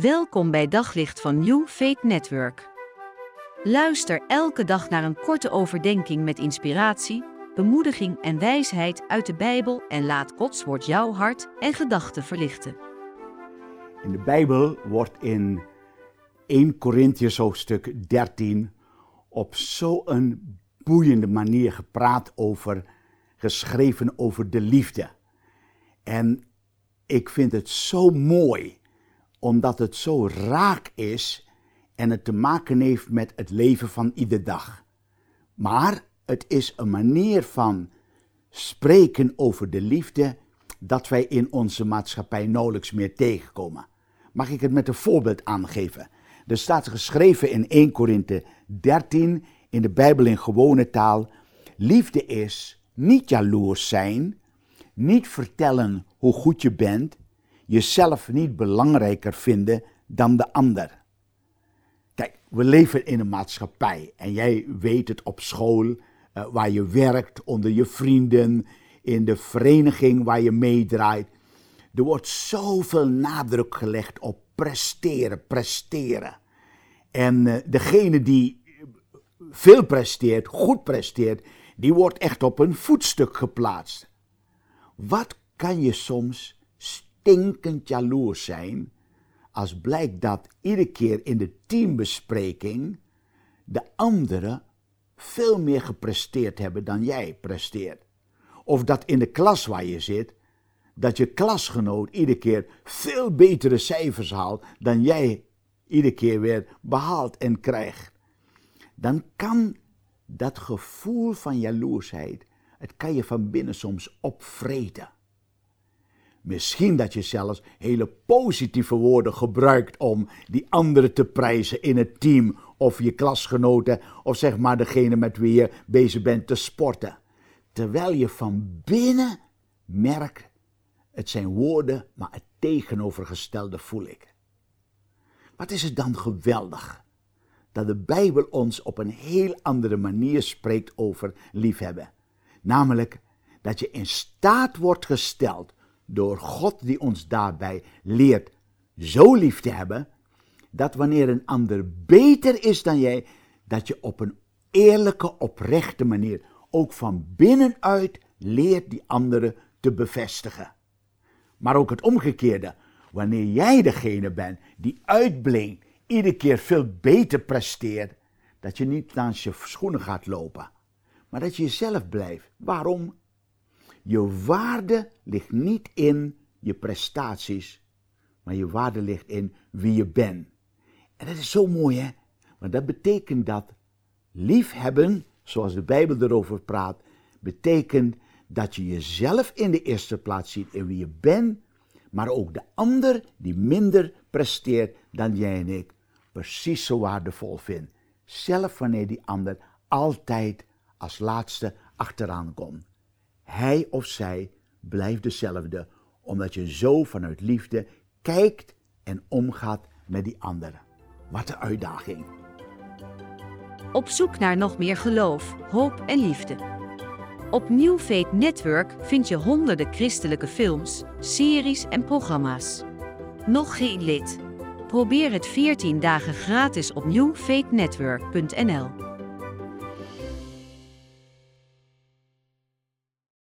Welkom bij Daglicht van New Faith Network. Luister elke dag naar een korte overdenking met inspiratie, bemoediging en wijsheid uit de Bijbel en laat Gods woord jouw hart en gedachten verlichten. In de Bijbel wordt in 1 Korintiërs hoofdstuk 13 op zo'n boeiende manier gepraat over, geschreven over de liefde. En ik vind het zo mooi omdat het zo raak is en het te maken heeft met het leven van iedere dag. Maar het is een manier van spreken over de liefde dat wij in onze maatschappij nauwelijks meer tegenkomen. Mag ik het met een voorbeeld aangeven? Er staat geschreven in 1 Korinthe 13 in de Bijbel in gewone taal: Liefde is niet jaloers zijn, niet vertellen hoe goed je bent, jezelf niet belangrijker vinden dan de ander. Kijk, we leven in een maatschappij en jij weet het op school, uh, waar je werkt, onder je vrienden, in de vereniging waar je meedraait. Er wordt zoveel nadruk gelegd op presteren, presteren. En uh, degene die veel presteert, goed presteert, die wordt echt op een voetstuk geplaatst. Wat kan je soms stinkend jaloers zijn als blijkt dat iedere keer in de teambespreking de anderen veel meer gepresteerd hebben dan jij presteert. Of dat in de klas waar je zit, dat je klasgenoot iedere keer veel betere cijfers haalt dan jij iedere keer weer behaalt en krijgt. Dan kan dat gevoel van jaloersheid, het kan je van binnen soms opvreten. Misschien dat je zelfs hele positieve woorden gebruikt om die anderen te prijzen in het team of je klasgenoten of zeg maar degene met wie je bezig bent te sporten. Terwijl je van binnen merkt, het zijn woorden, maar het tegenovergestelde voel ik. Wat is het dan geweldig dat de Bijbel ons op een heel andere manier spreekt over liefhebben. Namelijk dat je in staat wordt gesteld door God die ons daarbij leert zo lief te hebben, dat wanneer een ander beter is dan jij, dat je op een eerlijke, oprechte manier ook van binnenuit leert die andere te bevestigen. Maar ook het omgekeerde, wanneer jij degene bent die uitblinkt, iedere keer veel beter presteert, dat je niet langs je schoenen gaat lopen, maar dat je jezelf blijft. Waarom? Je waarde ligt niet in je prestaties, maar je waarde ligt in wie je bent. En dat is zo mooi, hè? Want dat betekent dat liefhebben, zoals de Bijbel erover praat, betekent dat je jezelf in de eerste plaats ziet in wie je bent, maar ook de ander die minder presteert dan jij en ik, precies zo waardevol vindt. Zelf wanneer die ander altijd als laatste achteraan komt. Hij of zij blijft dezelfde, omdat je zo vanuit liefde kijkt en omgaat met die anderen. Wat een uitdaging. Op zoek naar nog meer geloof, hoop en liefde. Op New Faith Network vind je honderden christelijke films, series en programma's. Nog geen lid? Probeer het 14 dagen gratis op newfaithnetwork.nl.